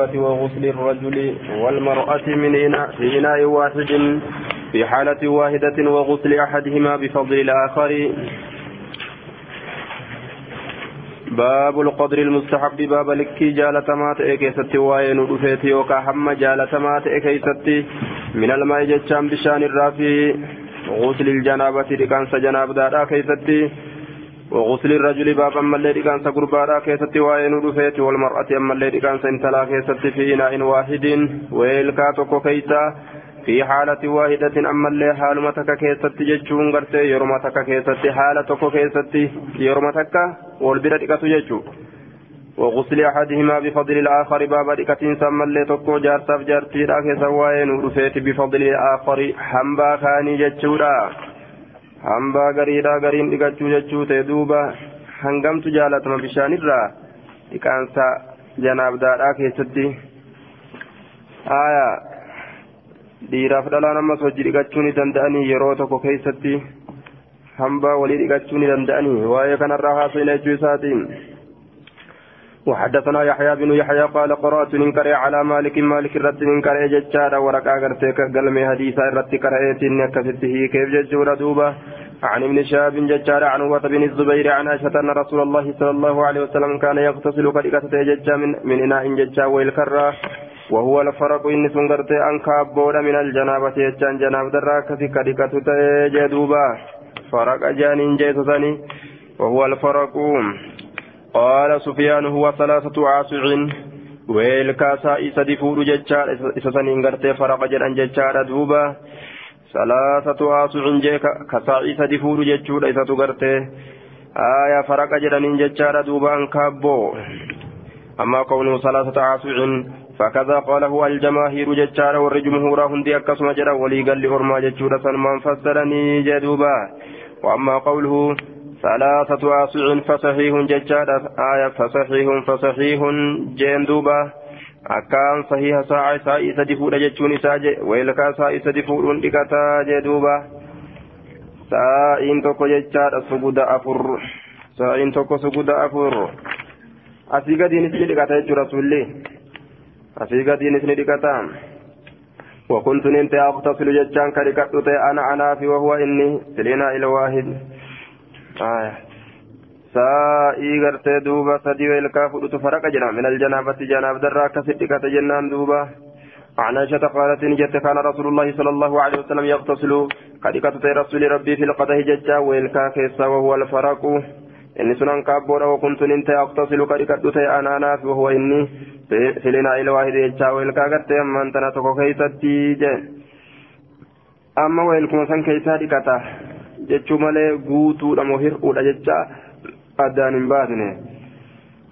وغسل الرجل والمرأة من إناء في إناء واحد في حالة واحدة وغسل أحدهما بفضل الآخر. باب القدر المستحب باب لكي جالتمات إكيستي وين رفيتي يوكا حم جالتمات إكيستي من الماء جتشام بشان الرافي غسل الجنابة لكانس جناب دادا كيستي. وغسل الرجل باب أما اللي كان سقربارا كيست وين رفيت والمرأة اللي كان سنتلا كيست في إناء واحد. ويلكا توكو كيسا في حالة واحدة أما اللي حالمتك كيست جتشون غرتي يرمتك كيست حالة توكو كيست يرمتك والبرد كتو جتشو وغسل أحدهما بفضل الآخر باب دكتين سما اللي توكو جارتاف جارتي لا كيسا وين رفيت بفضل الآخر حنبا خاني جتشورا hambaa gariidhaa gariin dhiqachuu jechuu ta'e duuba hangamtu jaalatama bishaanirraa dhiqaansa janaabdaadhaa keessatti aayaa dhiiraaf dhalaan ammas hojii dhiqachuu ni danda'anii yeroo tokko keessatti hambaa walii dhiqachuu ni danda'anii waa'ee kanarraa haasa'ina jechuu isaatiin وحدثنا يحيى بن يحيى قال قرأت ننكر على مالك مالك الرد ننكر ججارا ورقا قرتك قلمي حديثا الرد كرأيت نكفته كيف ججور دوبا عن ابن شهاب ججارا عن هوة بن الزبير عن عائشة أن رسول الله صلى الله عليه وسلم كان يغتسل كريكة ججا من, من إناء ججا والكرة وهو الفرق إن سنغرت أنكاب بودا من الجنابة ججان جناب دراك في كريكة جدوبا فرق جانين جيتسني وهو الفرق. قال سفيان هو ثلاثة عاصع. ويلكا سائس دفور ججار. إسسنين غرتي فرق جران ججار دوبا. ثلاثة عاصع جيك كسائس دفور ججور. إسسو غرتي. آية فرق جران ججار دوبا انكابو أما كونه ثلاثة عاصع. فكذا قاله الجماهير ججار والرجمهور هندي أكسم جرا. ولي قال لأرما ججور سلمان فسرني جدوبا. وأما قوله ثلاثة أصع فصحيح ججاد آية فصحيح فصحيح جندوبا أكان صحيح ساعة ساعة سدفور جتشون ساجة ويلكا ساعة سدفور لكتا جدوبا. ساعين توكو ججاد سجود أفر. ساعين توكو سجود أفر. اسمي لكتا يجو رسول الله أسيقا دين اسمي لكتا وكنت ننت أغتسل ججان كريكت أنا أنا في وهو إني سلينا إلى واحد. آية. سائي غرتي دوبا سدي ويلكا فدوت فرق جنا. من الجنابة جناب درا كسدك جنان دوبا. عن عائشة قالت نجت كان رسول الله صلى الله عليه وسلم يغتسل. كدكة رسول ربي في القده ججا ويلكا وهو الفرق. إني سنن كابورا وكنت ننت أغتسل. كدكة أنا ناف وهو إني سلنا إلى واحد ججا ويلكا غرتي. أما أنت نتوكو كيستي أما ويلكم سن كيسا jechuu malee guutuudha moo hir'uudha jecha addaan hin baasne.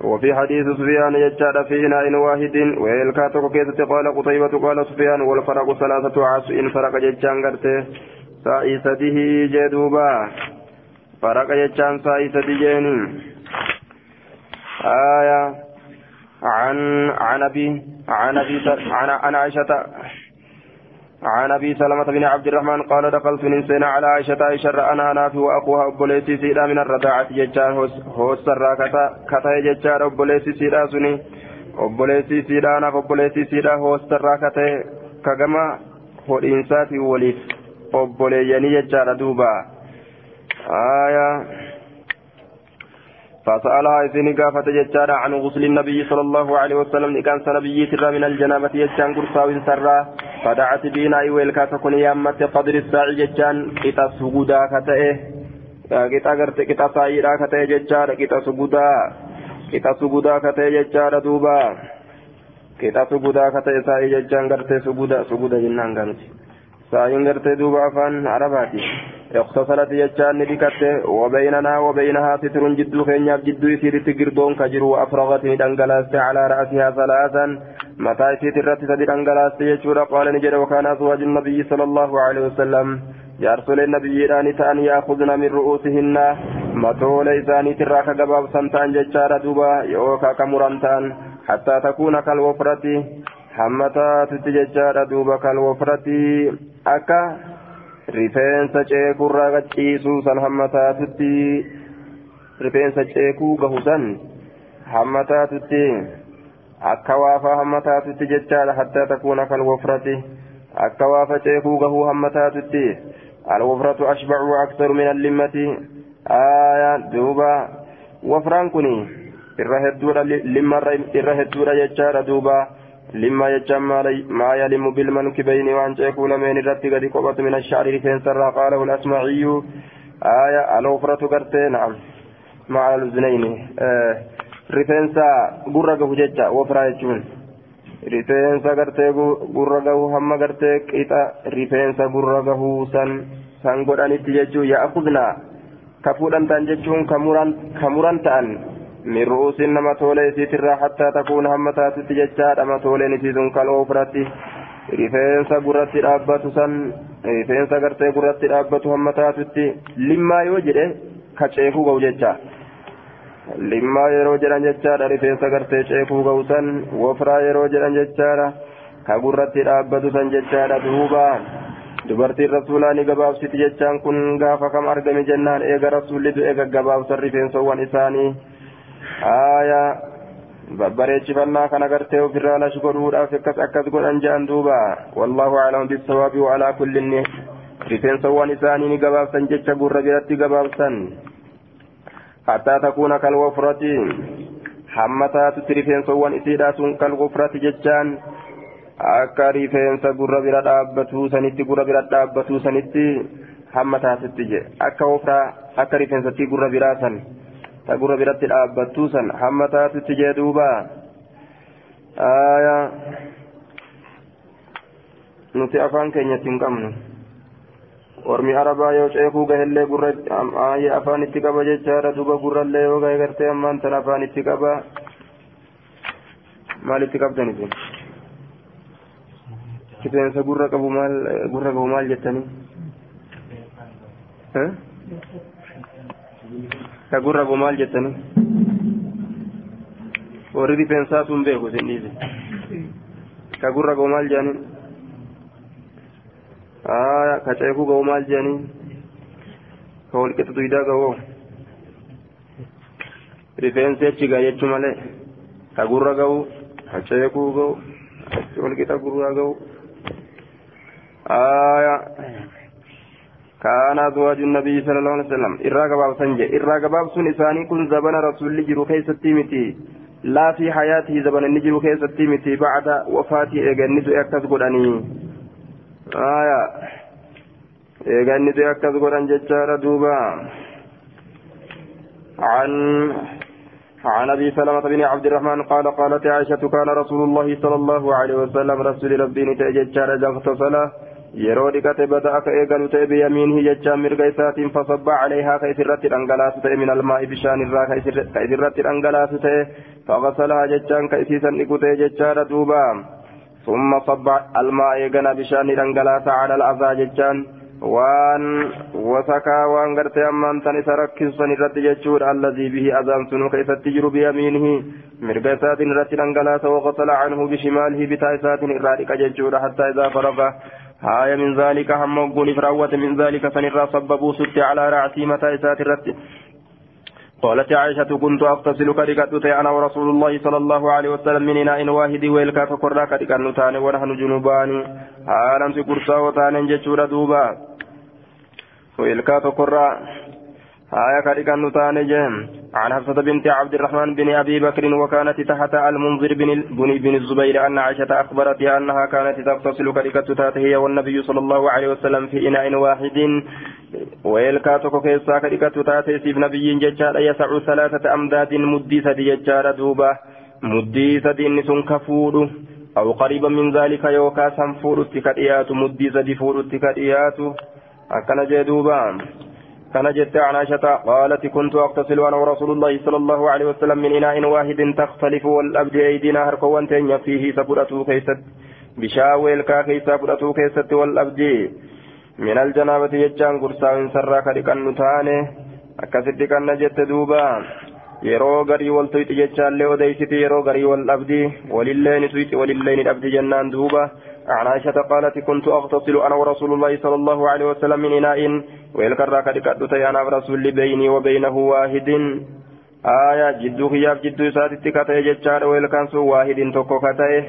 وفي حديث سفيان يجعل في إناء واحد ويلكاتك كيسة قال قطيبة قال سفيان والفرق ثلاثة عاص فرق ججان قرته سائي سده جدوبا فرق ججان سائي سده جيني آية عن عن أبي عن أبي عن عائشة عن أبي سلمة بن عبد الرحمن قال دخلت نسينا على عائشة عائشة أنا نافي وأخوها أبوليتي سيدا من الرضاعة ججار هو السرى كتا ججار أبوليتي سيدا سني. أبوليتي سيدا ناف أبوليتي سيدا هو السرى كتا كجما هو الانساتي وليف ابوليني ججار دوبا آية فسألها إذن قافة ججارة عن غسل النبي صلى الله عليه وسلم إكان سنبي ترى من الجنابة يجان قرصاوين سرى فدعت بنا ويلكا تكون يامت قدر الساعي ججان كتا سجودا كتئه كتا غرت كتا سايرا كتئه ججارة كتا سجودا. كتا سجودا كتئه ججارة دوبا. كتا سجودا كتئه ساي ججان غرت سجودا سجودا جنان غمت ساين غرت دوبا فان عرباتي اقتصرت جتان ندكت وبيننا وبينها ستر جدو خينيا جدو يسير تقردون كجر وأفرغت ندنقلاست على رأسها ثلاثا متى يسير الرت تدنقلاست يجور قال نجد وكان أزواج النبي صلى الله عليه وسلم يا رسول النبي راني تان يأخذن من رؤوسهن متول إساني تراك قباب سنتان جتشار دوبا يوكا كمرانتان حتى تكون كالوفرة حمتا تتججار دوبا كالوفرة akka rifeensa ceekurraa qacciisuu san hamma taatutti rifeensa ceekuu gahu san hamma taatutti akka waafaa hamma taatutti jechaadha hadda takuuna kal wafrati. Akka waafa ceekuu gahuu hamma taatutti alwafratu ashbacu aktaru min allimmati. Aya duuba. Wafraan kun irra hedduudha limmarra irra hedduudha jechaadha duuba. لما يجعل ما يلم بالمنكبين وأن تكون من الرد قد قبض من الشعر رفين سرى قاله الأسمعي آية الأخرى قرتي نعم مع الأذنين آه رفين سا قرقه ججة وفرا يجون رفين سا قرتي قرقه هم قرتي كيتا رفين سا قرقه سن سن قرآن يتججو يأخذنا كفورا تنججون كمورا كمورا تأن nama toolee isiitirraa hattaa takuun hamma taatutti jechaadha. Matooleen isii sun kaloo ofirratti rifeensa gurratti dhaabbatu san rifeensa gartee gurratti dhaabbatu hamma taatutti limmaa yoo jedhe ka ceekuu gahu jecha. Limmaa yeroo jedhan jechaadha rifeensa gartee ceekuu gahu san wofraa yeroo jedhan jechaadha ka gurratti dhaabbatu san jechaadha. Duuba dubartiin rasuulaa ni gabaabsiti jechaan kun gaafa kam argame jennaan? Eega rasuulli du'e gaggabaabsan rifeensawwan isaanii aya babbareechifannaa kana gartee ofirraa lash godhuudhaaf akkas akkas godhan jedhan duuba. Wallaahu aclamu bisawaabi waalaa kullinni. Rifeensawwan isaanii ni gabaabsan jecha gurra biratti gabaabsan. Hattaa takuuna kalwofrati hamma taatutti rifeensawwan isiidhaa sun kalwofrati jechaan akka rifeensa gurra bira dhaabbatuu sanitti gurra bira dhaabbatuu sanitti hamma taatutti je akka wofraa akka rifeensatti gurra biraa san dhaabbattuu san hamma taatutti jee duuba aya nuti afaan keenyatti hin qabnu ormi arabaa yoo ceekuu gahellee gurra ayye afaan itti qaba jechaadha duuba gurrallee yoo gahe gartee ammaan tan afaan itti qaba maal itti qabdan isin rifeensa gurra qabu maal gurra qabu maal jettanii ka gurra qabu maal jettanii warri rifeensaa sun beeku isin dhiise ka gurra qabu maal jedhanii aya ka ceekuu qabu maal jedhanii ka walqixa duydaa qabu rifeensi achi gaa jechuu malee ka gurra qabu ka ceekuu qabu walqixa gurraa qabu آية كان أزواج النبي صلى الله عليه وسلم. إرى قباب سنجة. إرى قباب سن إساني كن زبن رسول جرو كيس التيمتي. لا في حياته زبن النجر كيس التيمتي بعد وفاته إيغانيس أكتس قراني آية. إيغانيس أكتس قران ججار دوبا. عن عن أبي سلمة بن عبد الرحمن قال قالت عائشة كان رسول الله صلى الله عليه وسلم رسول ربي نتججار اغتسل yeroo dhiqate bada akka eegalu ta'e biyamiinhi jechaan mirga isaatiin fasabba calayhaa ka isirratti dhangalaasu ta'e min almaa'i bishaan irraa ka isirratti dhangalaasu ta'e faqasalaha jechaan ka isiisan dhiqu ta'e jechaadha duuba summa sabba almaa eegana bishaan dhangalaasa cala al'azaa jechaan waan wasakaa waan gartee ammaan tan isa rakkisan irratti jechuudha allazii bihi azaan sunu ka isatti jiru biyamiinihi mirga isaatiin irratti dhangalaasa waqasala canhu bishimaalihi bitaa isaatiin irraa dhiqa jechuudha hattaa isaa faraga هاي من ذلك هم قول فراوة من ذلك فنرى صببوا ست على رأسي متى إسات الرد. قالت عائشة كنت أغتسل كركت أنا ورسول الله صلى الله عليه وسلم من إناء واحد ويلكا فقرى كركت نتان ونحن جنوبان هانم سكرسا وتان جتشور دوبا. ويلكا فقرى هاي كركت نتان جهم. عن حفصة بنت عبد الرحمن بن أبي بكر وكانت تحت المنذر بن بن, بن الزبير أن عائشة أخبرتها أنها كانت تغتسل كركة هي والنبي صلى الله عليه وسلم في إناء واحد. ويلكاتك كيسا كركة تاتي سيف نبي ججار يسع ثلاثة أمداد مدي سدي ججار دوبة مدي سدي نسون كفور أو قريبا من ذلك يوكا سنفور التكريات مدي سدي فور التكريات أكن جدوبا. كان جت عن عائشة قالت كنت أغتسل أنا ورسول الله صلى الله عليه وسلم من إناء واحد تختلف والأبد أيدينا هركوان تنيا فيه سبرته كيست بشاويل كا كيسا برته كيست والأبد من الجنابة يجان قرصا سرا كريكان نتاني أكست كان جت دوبا yeroo garii wal tuyxi jechaallee odeysiti yeroo garii wal dhabdi walillee ni tuyxi walillee عن عائشة قالت كنت أغتسل أنا ورسول الله صلى الله عليه وسلم من إناء ويلكرا كدكت أنا ورسول بيني وبينه واحد. آية جدو خياف جدو ساتي كتئ جتشار ويلكان سو واحد توكو كتئ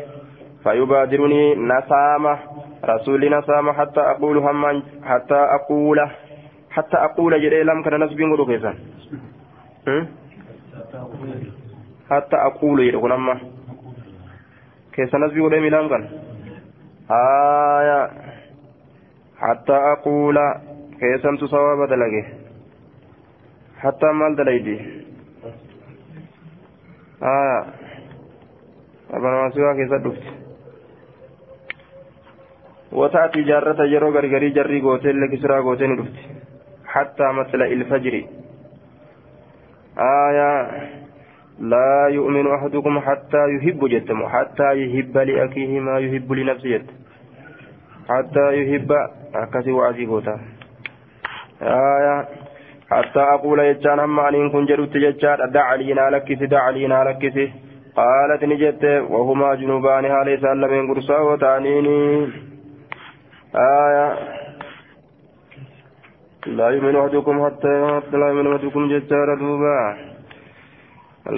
فيبادرني نسامة رسول نسامة حتى أقول هم حتى أقول حتى أقول جري لم كان نسبي كيسان. حتى أقول يقول أما كيسان. نسبي غدو ميلان كان؟ آية. حتى أقول كيسان تصواب دلقه. حتى مال دليدي. آية. أبنا ما سوى وتأتي جارة يرو غرغري جري غوتين لكسرى غوتين دفت. حتى مثل الفجر. آية. لا يؤمن أحدكم حتى يحب جتم حتى يحب ما يحب لنفسه حتى يحب أكسي وعزي غوتا آية. حتى أقول يجان أما أن كن جرت يجان دع لي نالكسي دع لي نالكسي قالت نجت وهما جنوبان هالي سالمين قرصا وتانيني آية. لا يؤمن أحدكم حتى لا يؤمن أحدكم ججار دوبا.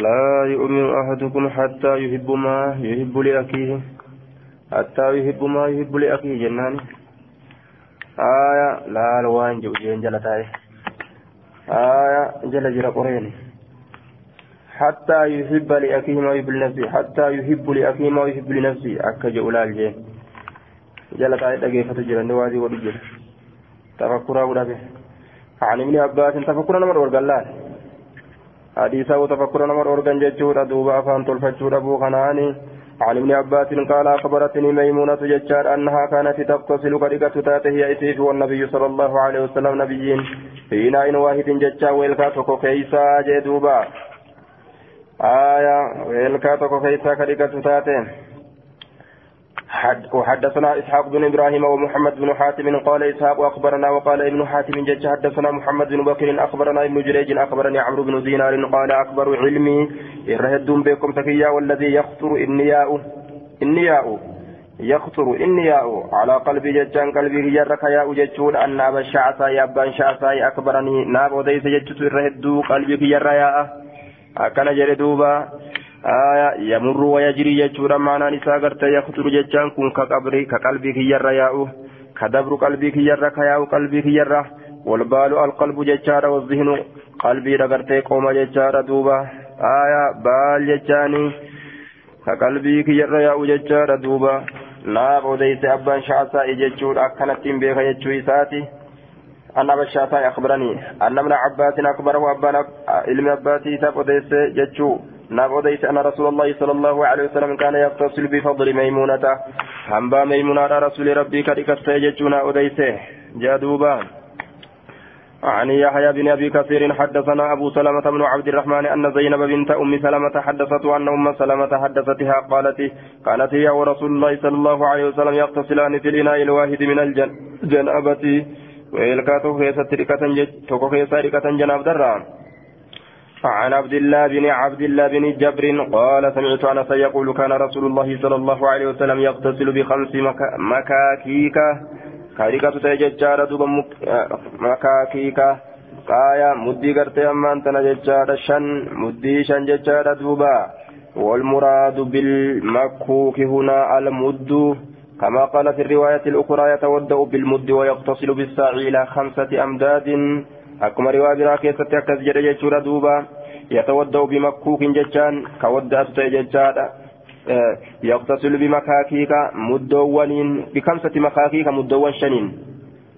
لا يؤمن أحدكم حتى يحب ما يحب لأخيه. حتى يحب ما يحب لأخيه جنان آية لا الوان جوجين جلتاي آية جل جل قرين حتى يحب لأخيه ما يحب لنفسه حتى يحب لأخيه ما يحب لنفسه أكا جولال جين جل تعالى دقيقة جرى وادي ودجل تفكرا ودابه عن ابن عباس تفكرا نمر ورقلال حديثا وتفكرا نمر ورقن ججورا دوبا أفان تلفجورا بو خناني عن ابن عباس قال أخبرتني ميمونة ججار أنها كانت تغتسل كريكة تاته هي والنبي صلى الله عليه وسلم نبيين. في إناء واحد ججار ويلكا تكو كيسا جدوبا. آية ويلكا تكو كيسا كريكة تاته وحدثنا إسحاق بن إبراهيم ومحمد بن حاتم قال إسحاق أخبرنا وقال ابن حاتم جج حدثنا محمد بن بكر أخبرنا ابن جريج أخبرني عمرو بن دينار قال أكبر علمي إرهدون بكم تكيا والذي يخطر النياء النياء يخطر النياء على قلبي ججان قلبي يرك يا ججون أن أبا الشعثاء يابان شعثاء أكبرني ناب وديس ججت إرهدو قلبي يرى أكن جردوبا آية يمر ويجري يجور معنى نساء قرت يخطر ججان كن كقبري كقلبي كيرا ياؤه كدبر قلبي كيرا كياؤ قلبي كيرا والبال القلب ججارا والذهن قلبي رقرت قوم ججارا دوبا آية بال ججاني كقلبي كيرا ياؤ ججارا دوبا naaf odeyse abbaan shaasaa jechuudha akkanattiin beeka jechuu isaati. أن أبا الشافعي أخبرني أن ابن عباس أخبره أبان علم عباسي تاب أديس جتشو ناب أديس أن رسول الله صلى الله عليه وسلم كان يغتسل بفضل ميمونة حنبا ميمونة رسول ربي كريكت جتشونا أديس جادوبا عن يحيى بن أبي كثير حدثنا أبو سلمة بن عبد الرحمن أن زينب بنت أم سلمة حدثته أن أم سلمة حدثتها قالت كانت هي ورسول الله صلى الله عليه وسلم يغتسلان في الإناء الواحد من كيسة توكو كيسة ركة جناب دران. عن عبد الله بن عبد الله بن جبر قال سمعت أنس يقول كان رسول الله صلى الله عليه وسلم يغتسل بخمس مكاكيك. كاريكا تججارة دوبا مكاكيكا قايا مدي قرتي أمان تنججارة شن مدي شن ججارة دوبا. والمراد بالمكوك هنا المد. كما قال في الرواية الأخرى يتودأ بالمد ويغتسل بالساع إلى خمسة أمداد. أكما رواية براكية ستكز جرى جيشورا دوبا يتودأ بمكوك ججان كودأت ججان يغتسل بمكاكيك مدوين بخمسة مكاكيك مدوين شنين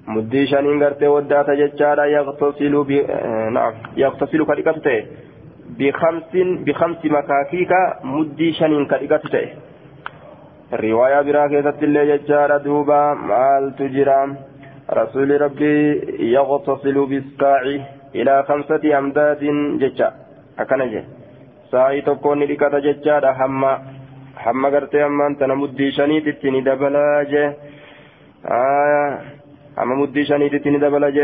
مدي شنين غرتي ودات ججارا يغتسل ب نعم يغتسل كريكته بخمس بخمس مكاكيك مدي شنين كريكته رواية برا كيست اللي ججارة دوبا مال تجرام رسول ربي يغتسل بالساع إلى خمسة أمداد ججا. أكنجي ساعي تكون لكتا ججارة حما. حما قرتي أمان تنمدي شنيت التني دبلا جي آه. أما مدي شنيت التني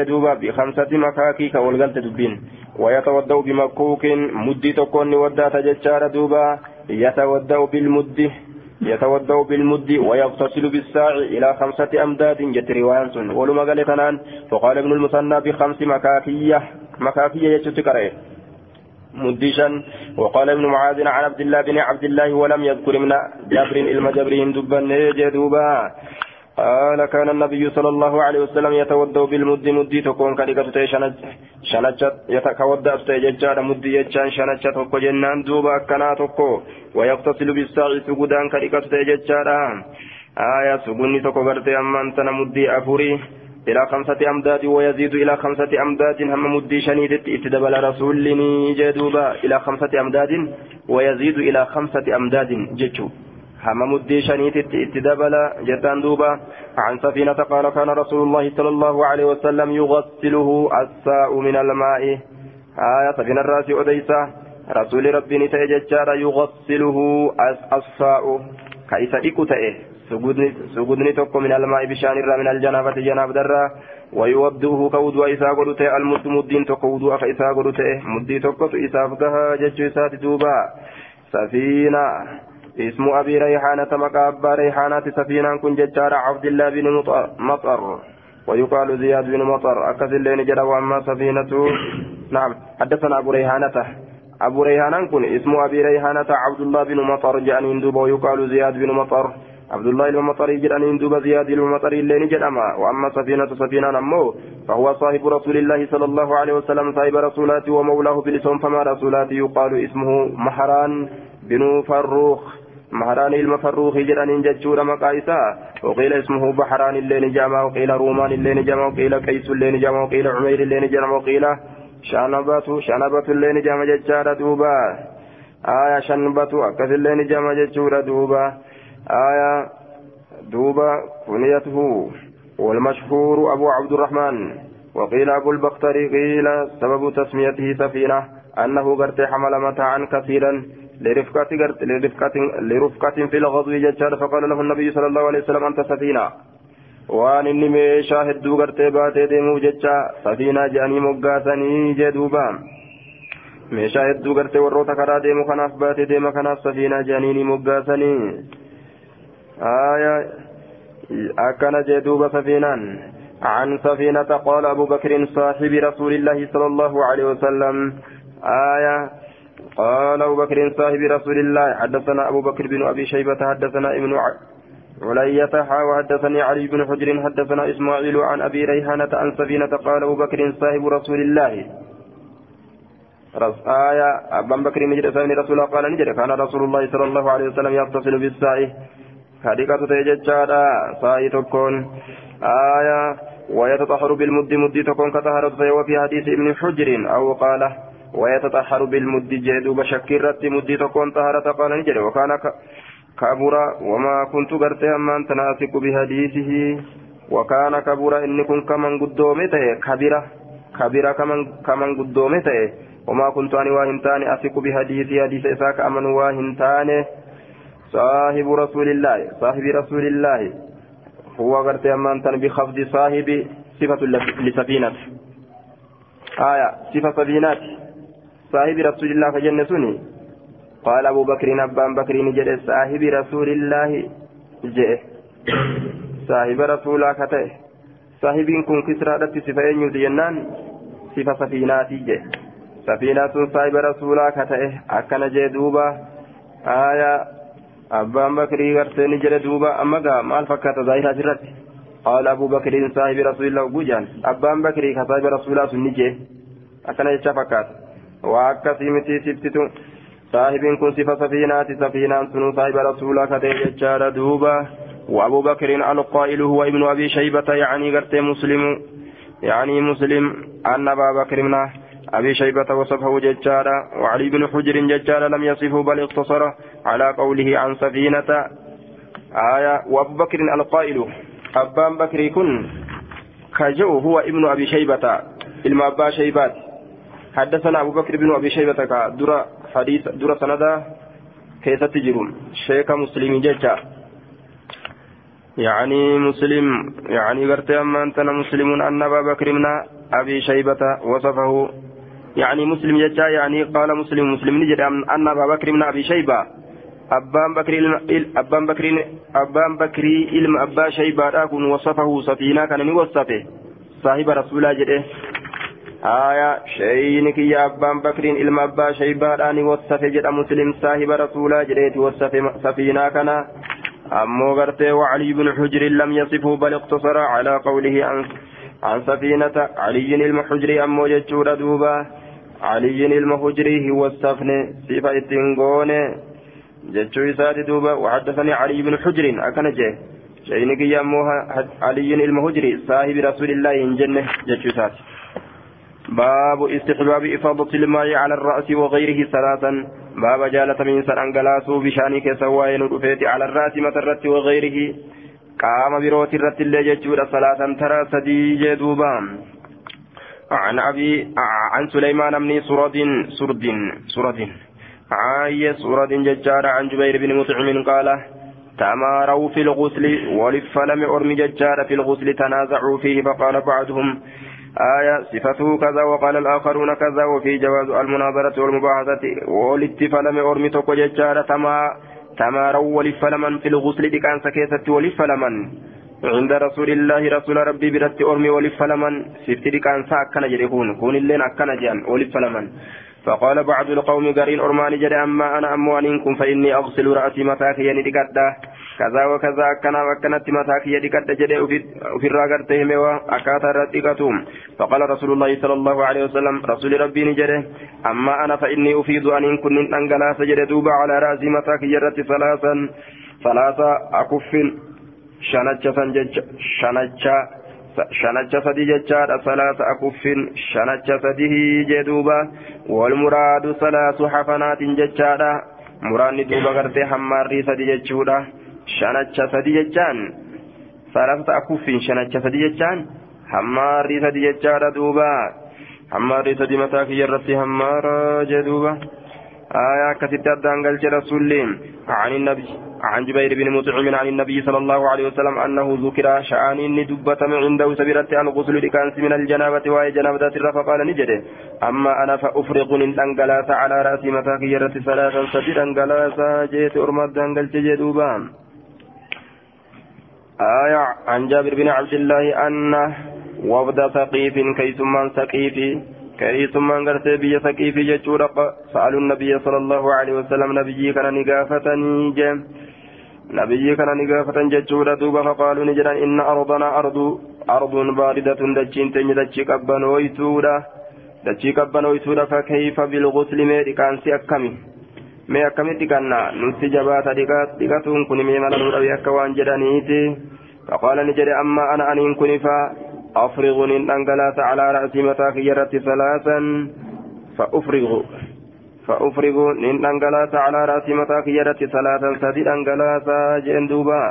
دوبا بخمسة مكاكي كولغلت دبين. ويتودأ بمكوك. مدي تكون ودات ججارة دوبا. يتودأ بالمد. يتودأ بالمد ويغتسل بالساع إلى خمسة أمداد. جت رواية ولما قال تنان. فقال ابن المثنى بخمس مكاكية مكاكية يجت كره مدشا وقال ابن معاذ عن عبد الله بن عبد الله ولم يذكر ابن جبر إلما جبرهم دبا جدوبا قال كان النبي صلى الله عليه وسلم يتودى بالمد مدي تكون كاريكة شنجت يتكودى ججار مدي يجان شنجت تكو جنان دوبا كنا تكو ويغتسل بالساعي سجودان كاريكة ججار آية سجوني تكو غرتي أمان تنا مدي أفوري إلى خمسة أمداد ويزيد إلى خمسة أمداد هم مدي شنيدت اتدبل رسولني جدوبا إلى خمسة أمداد ويزيد إلى خمسة أمداد جتشو هم مدي اتدبل جتان دوبا. عن سفينة قال كان رسول الله صلى الله عليه وسلم يغسله الساء من الماء. آية سفينة الراس أديسة. رسول ربي نتأججار يغسله الساء. كيس إكو سجودني توكو من الماء بشان الرا من الجنابة جناب درا. ويوضوه كودوا إسا قدوته المد مدين توكو ودوا فإسا قدوته مدي توكو إسا فقها ججو إسا دوبا سفينة اسم أبي ريحانة مكابا ريحانة سفينة كن ججار عبد الله بن مطر. ويقال زياد بن مطر أكثر اللين جرى وأما سفينة. نعم. حدثنا أبو ريحانة. أبو ريحانة كن اسم أبي ريحانة عبد الله بن مطر جاء دوبا ويقال زياد بن مطر. عبد الله المطري جرانين دوب زياد المطري اللين جرما وأما سفينة سفينة نمو فهو صاحب رسول الله صلى الله عليه وسلم صاحب رسولاته ومولاه بلسان فما رسولاته يقال اسمه محران. بن فروخ مهران المفروخ جرانين ججور مقايسا وقيل اسمه بحران اللين جامع وقيل رومان اللين جامع وقيل قيس اللين جامع وقيل عمير اللين جامع وقيل شانبات شانبات اللين جامع ججار دوبا آية شنبات أكثر اللين جامع ججور دوبا آية دوبا كنيته والمشهور أبو عبد الرحمن وقيل أبو البختري قيل سبب تسميته سفينة أنه قرت حمل متاعا كثيرا لرفقة لرفقة لرفقة في الغزو ججار فقال له النبي صلى الله عليه وسلم أنت سفينة waan inni meeshaa hedduu gartee baatee deemuuf jecha safiinaa jedhanii moggaasanii jedhuuba meeshaa hedduu gartee warroota karaa deemu kanaaf baatee deema kanaaf safiinaa jedhanii ni moggaasanii آية أكن جدوب سفينان عن سفينة قال أبو بكر صاحب رسول الله صلى الله عليه وسلم آية قال أبو بكر صاحب رسول الله حدثنا أبو بكر بن أبي شيبة حدثنا ابن علية وحدثني علي بن حجر حدثنا إسماعيل عن أبي ريحانة عن سفينة قال أبو بكر صاحب رسول الله. آية أبا بكر نجد رسول الله قال نجد كان رسول الله صلى الله عليه وسلم يغتسل بالساعة كاديكاتو تيجتشارا ساي تكون. آية ويتطهر بالمد مد تكون كطهرت وفي حديث ابن حجر أو قال ويتطهر بالمد جدوب شكرت مد تكون طهرت قال نجد وكان كبر وما كنت قرت أمان تناسك بحديثه. وكان كبر إن كن كمن قدومته كبيرة كبيرة كمن كمن قدومته وما كنت أنا واهنتاني أثق بحديثه حديث إساك أمن واهنتاني. صاحب رسول الله صاحب رسول الله. هو غرت أمان بخفض صاحب صفة لسفينة. آية صفة سفينات صاحب رسول الله فجنة سني قال أبو بكر أبان بكر نجد صاحب رسول الله جئ صاحب رسول الله كته صاحب كن كسرى صفة جنان صفة سفينات جئ سفينة صاحب رسول الله كته أكن جدوبا آية abbaan bakrii gartee ni jedhe duuba amma gaa maal fakkaata zaahiraa asirratti qaala abuu bakriin saahibi rasuulillah gujaan abbaan bakrii ka saahibi rasuulaa sun ni jee akkana sibtitu saahibiin kun sifa safiinaati. Safiinaan sunuu saahiba rasuulaa katee jechaadha. Duuba وأبو بكر القائل هو ابن أبي شيبة يعني قرت مسلم يعني مسلم أن أبا بكر منه أبي شيبة وصفه ججارا وعلي بن حجر ججارا لم يصفه بل اقتصر على قوله عن سفينة آية وأبو بكر القائل أبان بكر كن كجو هو ابن أبي شيبة إلما شيبات حدثنا أبو بكر بن أبي شيبة درى حديث درى سندا كيف تجرون شيخ مسلم ججا يعني مسلم يعني قرت أما أنت مسلم أن أبا بكر من أبي شيبة وصفه. يعني مسلم يجا يعني قال مسلم مسلم نجد أن أبا بكر من أبي شيبة. أبان بكر أبان بكر أبان بكر علم أبا شيبة أكون وصفه سفينة كان وصفه صاحب رسول الله آية شينك يا أبان بكر إلما أبا شيبان وصف جد مسلم صاحب رسولا جريت وصف سفينة كان أمو غرتي وعلي بن حجر لم يصفه بل اقتصر على قوله عن عن سفينة علي المحجري أمو جتشور دوبا علي المحجري هو السفن صفة التنقون جتشو إساتي دوبا وحدثني علي بن حجر. أكنجه شينك يا أمو علي المحجري صاحب رسول الله إن جنة جتشو إساتي باب استحباب إفاضة الماء على الرأس وغيره ثلاثا باب جالة من سن أنقلاسو بشانك سواين رفيت على الرأس مسرت وغيره. قام بروت الرت اللي ججود ثلاثا ترى سدي جدوبا. عن أبي عن سليمان بن سرد سرد سرد. عاية سرد ججار عن جبير بن مطعم قال تماروا في الغسل ولفلم أرمي ججار في الغسل تنازعوا فيه فقال بعضهم آية صفته كذا وقال الآخرون كذا وفي جواز المناظرة والمباحثة والاتفلم أرمي توكو ججارة تما تماروا ولفلمن في الغسل دكان سكيسة ولفلمن عند رسول الله رسول ربي برت أرمي ولفلمن سفت دكان ساكنا جريكون كون اللين أكنا جان ولفلمن فقال بعض القوم قرين أرماني جري أما أنا أموانكم فإني أغسل رأسي متاكي يعني دكاتا كذا وكذا أكنا وكانت متاكي يدكت جدي وفي الراغر تهموا أكاتا ردكتهم فقال رسول الله صلى الله عليه وسلم رسول ربي نجره أما أنا فإني أفيد أن إن كن أنقلا سجد دوبا على رأسي متاكي يرت ثلاثا. ثلاثة أكف شنجة شنجة shanacha sadi jechaadha salaasa akuffin shanacha sadihi jee duuba walmuraadu salaasu hafanaatin jechaadha muraanni duuba gartee hammaarrii sadi jechuudha shanacha sadi jechaan? Salaasa akuffin shanacha sadi jechaan? Hammaarrii sadi jechaadha duuba. Hammaarrii sadi mataa kiyya irratti hammaara jee duuba. آية كتبت قال رسول عن النبي عن جبير بن مطعم عن النبي صلى الله عليه وسلم أنه ذكر شأن إني دبة عنده سبيرت عن غسل لكانس من الجنابة وهي جنابة فقال نجده أما أنا فأفرغ من أنقلاس على رأسي متاك يرت ثلاثا سبيل أنقلاس جيت أرمد أنقل تجدوبان آية عن جابر بن عبد الله أنه وفد ثقيف كيسمان ثقيف كريسمان غرتي بيا سكيف جچورا سألوا النبي صلى الله عليه وسلم نبي كان نغافتني جم نبي كان نغافتن جچورا دوبا فقالوا نجران إن أرضنا أرض أرض باردة دچين تني دچي قبنويتودا دچي قبنويتودا فكيف بالغسل ميري؟ كان سي أكمي. Mee akkamitti kanna nutti jabaata dhiqatuun kun mee mala nu dhabe akka waan jedhaniiti faqaala ni jedhe amma ana aniin kunifaa أفرغ ننقلات على رأسي متاك يرت ثلاثا فأفرغ فأفرغ ننقلات على رأسي متاك يرت ثلاثا سدي ننقلات جين دوبا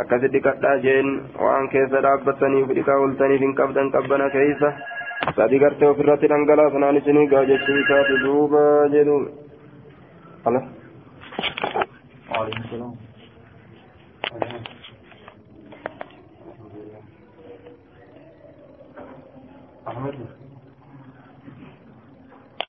akkasitti kadhaa jeen waan keessa dhaabbatanii fi dhiqaa ooltaniif hin qabdan qabbana keessa sadi gartee ofirratti dhangalaasanaan isinii gaa jechuu isaati duuba Alat 思龙。好的。Ahmet mi?